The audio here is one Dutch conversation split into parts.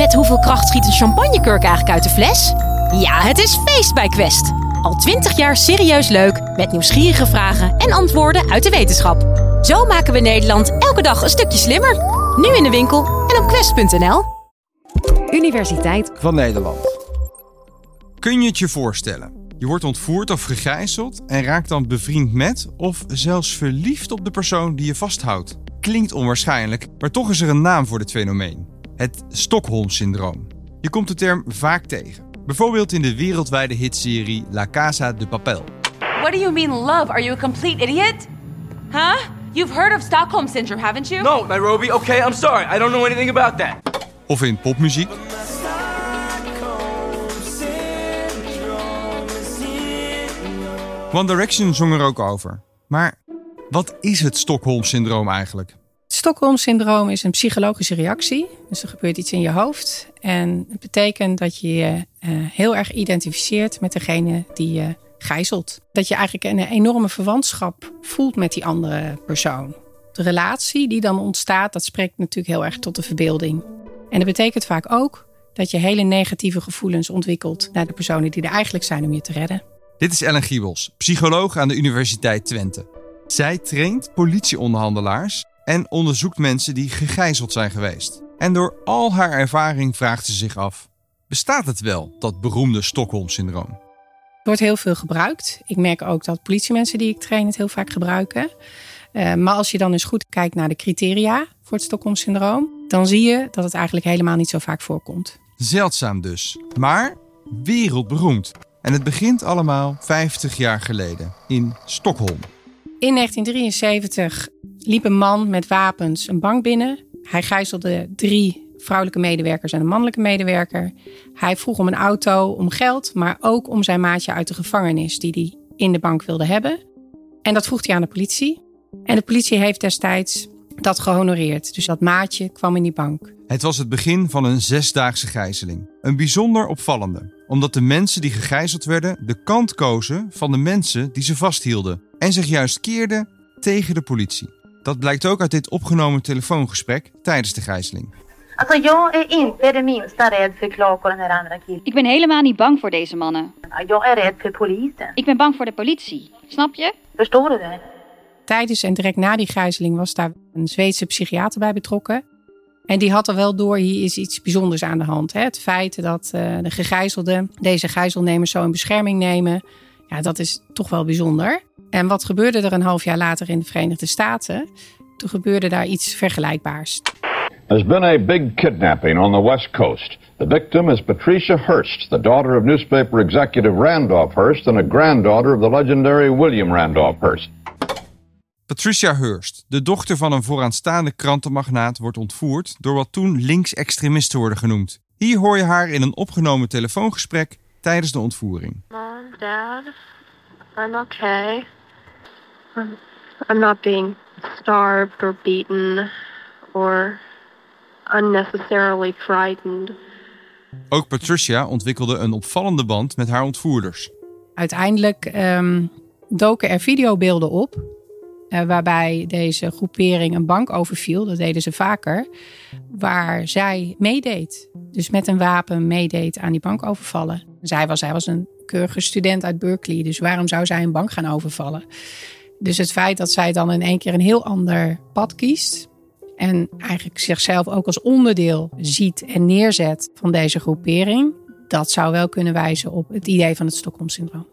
Met hoeveel kracht schiet een champagnekurk eigenlijk uit de fles? Ja, het is feest bij Quest. Al twintig jaar serieus leuk, met nieuwsgierige vragen en antwoorden uit de wetenschap. Zo maken we Nederland elke dag een stukje slimmer. Nu in de winkel en op quest.nl. Universiteit van Nederland. Kun je het je voorstellen? Je wordt ontvoerd of gegijzeld en raakt dan bevriend met of zelfs verliefd op de persoon die je vasthoudt. Klinkt onwaarschijnlijk, maar toch is er een naam voor dit fenomeen: het Stockholm-syndroom. Je komt de term vaak tegen. Bijvoorbeeld in de wereldwijde hitserie La Casa de Papel. What do you mean love? Are you a complete idiot? Huh? You've heard of Stockholm syndrome, haven't you? No, Nairobi. Okay, I'm sorry. I don't know anything about that. Of in popmuziek. One Direction zong er ook over. Maar wat is het Stockholm-syndroom eigenlijk? Stockholm-syndroom is een psychologische reactie. Dus er gebeurt iets in je hoofd. En het betekent dat je je uh, heel erg identificeert met degene die je gijzelt. Dat je eigenlijk een enorme verwantschap voelt met die andere persoon. De relatie die dan ontstaat, dat spreekt natuurlijk heel erg tot de verbeelding. En dat betekent vaak ook dat je hele negatieve gevoelens ontwikkelt naar de personen die er eigenlijk zijn om je te redden. Dit is Ellen Giebels, psycholoog aan de Universiteit Twente. Zij traint politieonderhandelaars en onderzoekt mensen die gegijzeld zijn geweest. En door al haar ervaring vraagt ze zich af: bestaat het wel, dat beroemde Stockholm-syndroom? Het wordt heel veel gebruikt. Ik merk ook dat politiemensen die ik train het heel vaak gebruiken. Uh, maar als je dan eens goed kijkt naar de criteria voor het Stockholm-syndroom, dan zie je dat het eigenlijk helemaal niet zo vaak voorkomt. Zeldzaam dus, maar wereldberoemd. En het begint allemaal 50 jaar geleden in Stockholm. In 1973 liep een man met wapens een bank binnen. Hij gijzelde drie vrouwelijke medewerkers en een mannelijke medewerker. Hij vroeg om een auto, om geld, maar ook om zijn maatje uit de gevangenis die hij in de bank wilde hebben. En dat vroeg hij aan de politie. En de politie heeft destijds dat gehonoreerd. Dus dat maatje kwam in die bank. Het was het begin van een zesdaagse gijzeling. Een bijzonder opvallende, omdat de mensen die gegijzeld werden de kant kozen van de mensen die ze vasthielden en zich juist keerden tegen de politie. Dat blijkt ook uit dit opgenomen telefoongesprek tijdens de gijzeling. Alltså jag är inte det minsta rädd för Clark och den här andra killen. Ik ben helemaal niet bang voor deze mannen. Jag är rädd för polisen. Ik ben bang voor de politie. Snap je? Du det? Tijdens en direct na die gijzeling was daar een Zweedse psychiater bij betrokken. En die had er wel door, hier is iets bijzonders aan de hand. Hè? Het feit dat uh, de gegijzelden deze gijzelnemers zo in bescherming nemen, ja, dat is toch wel bijzonder. En wat gebeurde er een half jaar later in de Verenigde Staten? Toen gebeurde daar iets vergelijkbaars. There's been a big kidnapping on the West Coast. The victim is Patricia Hearst, the daughter of newspaper executive Randolph Hearst and a granddaughter of the legendary William Randolph Hearst. Patricia Hearst, de dochter van een vooraanstaande krantenmagnaat, wordt ontvoerd door wat toen linksextremisten worden genoemd. Hier hoor je haar in een opgenomen telefoongesprek tijdens de ontvoering. Dad, I'm okay. I'm, I'm not being starved or beaten or unnecessarily frightened. Ook Patricia ontwikkelde een opvallende band met haar ontvoerders. Uiteindelijk um, doken er videobeelden op uh, waarbij deze groepering een bank overviel. Dat deden ze vaker. Waar zij meedeed. Dus met een wapen meedeed aan die bank overvallen. Zij was, zij was een keurige student uit Berkeley. Dus waarom zou zij een bank gaan overvallen? Dus het feit dat zij dan in één keer een heel ander pad kiest. En eigenlijk zichzelf ook als onderdeel ziet en neerzet van deze groepering. Dat zou wel kunnen wijzen op het idee van het Stockholm-syndroom.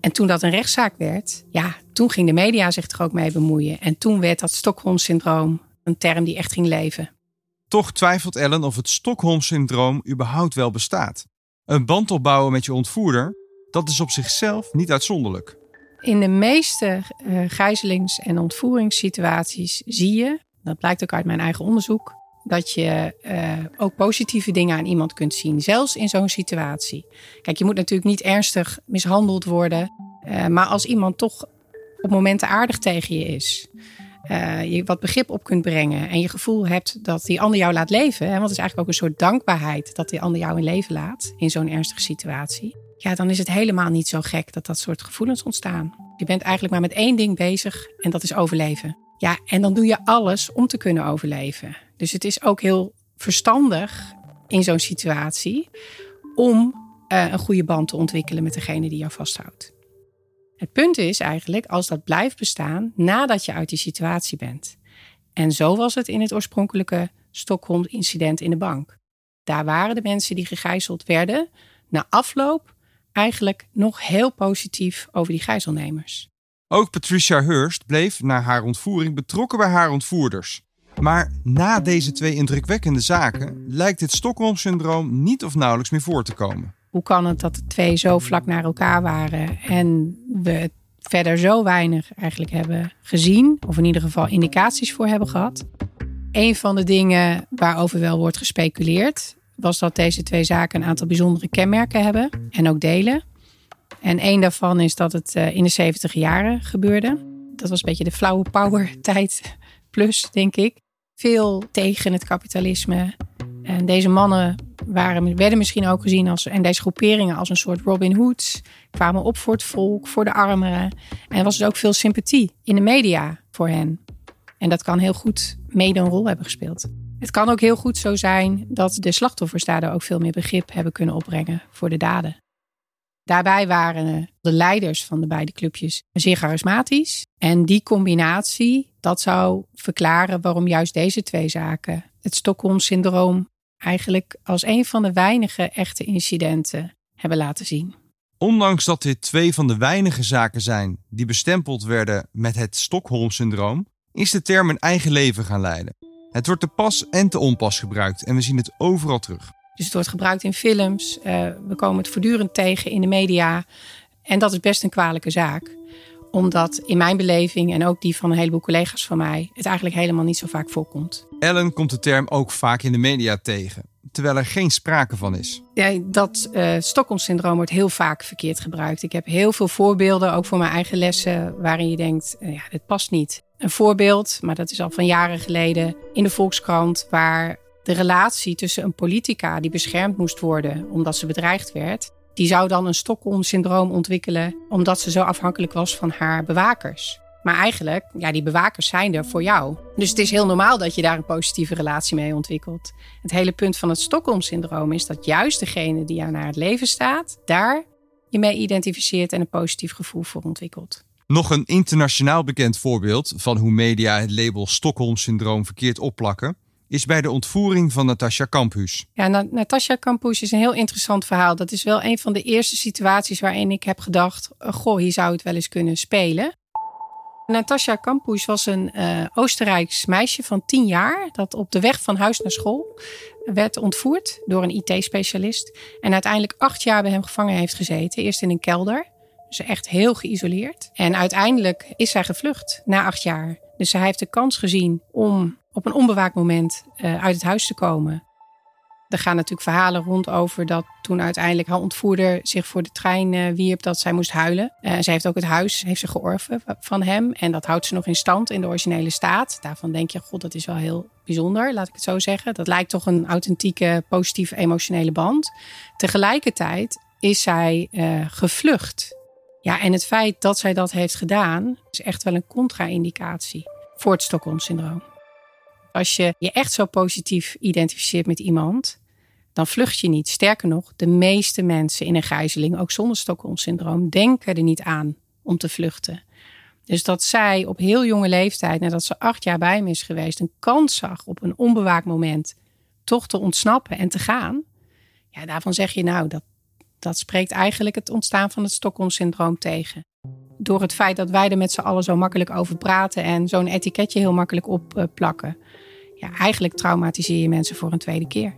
En toen dat een rechtszaak werd, ja, toen ging de media zich er ook mee bemoeien. En toen werd dat Stockholm-syndroom een term die echt ging leven. Toch twijfelt Ellen of het Stockholm-syndroom überhaupt wel bestaat. Een band opbouwen met je ontvoerder, dat is op zichzelf niet uitzonderlijk. In de meeste uh, gijzelings- en ontvoeringssituaties zie je, dat blijkt ook uit mijn eigen onderzoek, dat je uh, ook positieve dingen aan iemand kunt zien, zelfs in zo'n situatie. Kijk, je moet natuurlijk niet ernstig mishandeld worden, uh, maar als iemand toch op momenten aardig tegen je is, uh, je wat begrip op kunt brengen en je gevoel hebt dat die ander jou laat leven, hè, want het is eigenlijk ook een soort dankbaarheid dat die ander jou in leven laat in zo'n ernstige situatie. Ja, dan is het helemaal niet zo gek dat dat soort gevoelens ontstaan. Je bent eigenlijk maar met één ding bezig en dat is overleven. Ja, en dan doe je alles om te kunnen overleven. Dus het is ook heel verstandig in zo'n situatie om uh, een goede band te ontwikkelen met degene die jou vasthoudt. Het punt is eigenlijk als dat blijft bestaan nadat je uit die situatie bent. En zo was het in het oorspronkelijke Stockholm-incident in de bank. Daar waren de mensen die gegijzeld werden na afloop eigenlijk nog heel positief over die gijzelnemers. Ook Patricia Hearst bleef na haar ontvoering betrokken bij haar ontvoerders. Maar na deze twee indrukwekkende zaken lijkt het Stockholm-syndroom niet of nauwelijks meer voor te komen. Hoe kan het dat de twee zo vlak naar elkaar waren en we verder zo weinig eigenlijk hebben gezien, of in ieder geval indicaties voor hebben gehad? Een van de dingen waarover wel wordt gespeculeerd, was dat deze twee zaken een aantal bijzondere kenmerken hebben en ook delen. En één daarvan is dat het eh, in de 70 jaren gebeurde. Dat was een beetje de flauwe power tijd plus, denk ik. Veel tegen het kapitalisme. En deze mannen waren, werden misschien ook gezien als, en deze groeperingen als een soort Robin Hoods. Kwamen op voor het volk, voor de armeren. En er was dus ook veel sympathie in de media voor hen. En dat kan heel goed mede een rol hebben gespeeld. Het kan ook heel goed zo zijn dat de slachtoffers daardoor ook veel meer begrip hebben kunnen opbrengen voor de daden. Daarbij waren de leiders van de beide clubjes zeer charismatisch. En die combinatie, dat zou verklaren waarom juist deze twee zaken het Stockholm-syndroom eigenlijk als een van de weinige echte incidenten hebben laten zien. Ondanks dat dit twee van de weinige zaken zijn die bestempeld werden met het Stockholm-syndroom, is de term een eigen leven gaan leiden. Het wordt te pas en te onpas gebruikt en we zien het overal terug. Dus het wordt gebruikt in films. Uh, we komen het voortdurend tegen in de media. En dat is best een kwalijke zaak. Omdat in mijn beleving en ook die van een heleboel collega's van mij... het eigenlijk helemaal niet zo vaak voorkomt. Ellen komt de term ook vaak in de media tegen. Terwijl er geen sprake van is. Ja, dat uh, Stockholm-syndroom wordt heel vaak verkeerd gebruikt. Ik heb heel veel voorbeelden, ook voor mijn eigen lessen... waarin je denkt, uh, ja, dit past niet. Een voorbeeld, maar dat is al van jaren geleden... in de Volkskrant, waar de relatie tussen een politica die beschermd moest worden omdat ze bedreigd werd, die zou dan een Stockholm-syndroom ontwikkelen omdat ze zo afhankelijk was van haar bewakers. Maar eigenlijk, ja, die bewakers zijn er voor jou. Dus het is heel normaal dat je daar een positieve relatie mee ontwikkelt. Het hele punt van het Stockholm-syndroom is dat juist degene die jou naar het leven staat, daar je mee identificeert en een positief gevoel voor ontwikkelt. Nog een internationaal bekend voorbeeld van hoe media het label Stockholm-syndroom verkeerd opplakken is bij de ontvoering van Natasja Kamphuis. Ja, Natasja Kamphuis is een heel interessant verhaal. Dat is wel een van de eerste situaties waarin ik heb gedacht: oh, goh, hier zou het wel eens kunnen spelen. Natasja Kamphuis was een uh, Oostenrijks meisje van 10 jaar dat op de weg van huis naar school werd ontvoerd door een IT-specialist. En uiteindelijk acht jaar bij hem gevangen heeft gezeten. Eerst in een kelder, dus echt heel geïsoleerd. En uiteindelijk is zij gevlucht na acht jaar. Dus hij heeft de kans gezien om op een onbewaakt moment uh, uit het huis te komen. Er gaan natuurlijk verhalen rond over dat toen uiteindelijk haar ontvoerder zich voor de trein uh, wierp, dat zij moest huilen. Uh, ze heeft ook het huis heeft ze georven van hem. En dat houdt ze nog in stand in de originele staat. Daarvan denk je, god, dat is wel heel bijzonder, laat ik het zo zeggen. Dat lijkt toch een authentieke, positieve, emotionele band. Tegelijkertijd is zij gevlucht. Ja, en het feit dat zij dat heeft gedaan, is echt wel een contra-indicatie voor het Stockholm-syndroom. Als je je echt zo positief identificeert met iemand, dan vlucht je niet. Sterker nog, de meeste mensen in een gijzeling, ook zonder Stockholm-syndroom, denken er niet aan om te vluchten. Dus dat zij op heel jonge leeftijd, nadat ze acht jaar bij me is geweest, een kans zag op een onbewaakt moment toch te ontsnappen en te gaan. Ja, daarvan zeg je nou, dat, dat spreekt eigenlijk het ontstaan van het Stockholm-syndroom tegen. Door het feit dat wij er met z'n allen zo makkelijk over praten en zo'n etiketje heel makkelijk opplakken. Ja, eigenlijk traumatiseer je mensen voor een tweede keer.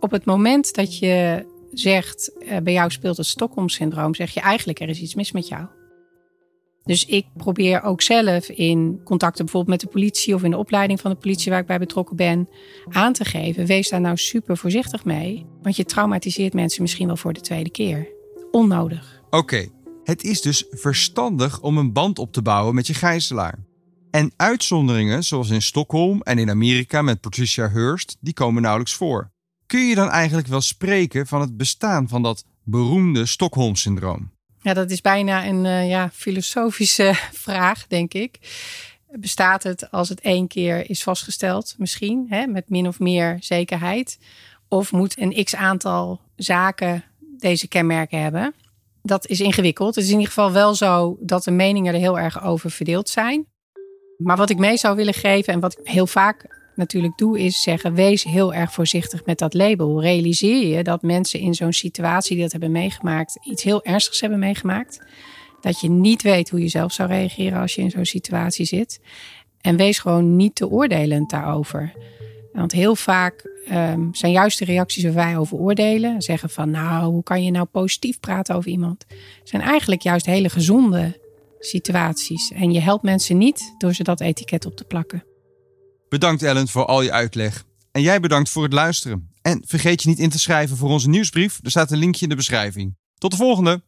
Op het moment dat je zegt, uh, bij jou speelt het Stockholm-syndroom, zeg je eigenlijk er is iets mis met jou. Dus ik probeer ook zelf in contacten bijvoorbeeld met de politie of in de opleiding van de politie waar ik bij betrokken ben, aan te geven: wees daar nou super voorzichtig mee, want je traumatiseert mensen misschien wel voor de tweede keer. Onnodig. Oké, het is dus verstandig om een band op te bouwen met je gijzelaar. En uitzonderingen, zoals in Stockholm en in Amerika met Patricia Hearst, die komen nauwelijks voor. Kun je dan eigenlijk wel spreken van het bestaan van dat beroemde Stockholm-syndroom? Ja, dat is bijna een uh, ja, filosofische vraag, denk ik. Bestaat het als het één keer is vastgesteld, misschien, hè, met min of meer zekerheid? Of moet een x aantal zaken deze kenmerken hebben? Dat is ingewikkeld. Het is in ieder geval wel zo dat de meningen er heel erg over verdeeld zijn. Maar wat ik mee zou willen geven en wat ik heel vaak natuurlijk doe, is zeggen: wees heel erg voorzichtig met dat label. Realiseer je dat mensen in zo'n situatie die dat hebben meegemaakt, iets heel ernstigs hebben meegemaakt. Dat je niet weet hoe je zelf zou reageren als je in zo'n situatie zit. En wees gewoon niet te oordelend daarover. Want heel vaak um, zijn juist de reacties waar wij over oordelen. Zeggen van nou, hoe kan je nou positief praten over iemand? Zijn eigenlijk juist hele gezonde situaties. En je helpt mensen niet door ze dat etiket op te plakken. Bedankt Ellen voor al je uitleg. En jij bedankt voor het luisteren. En vergeet je niet in te schrijven voor onze nieuwsbrief. Er staat een linkje in de beschrijving. Tot de volgende!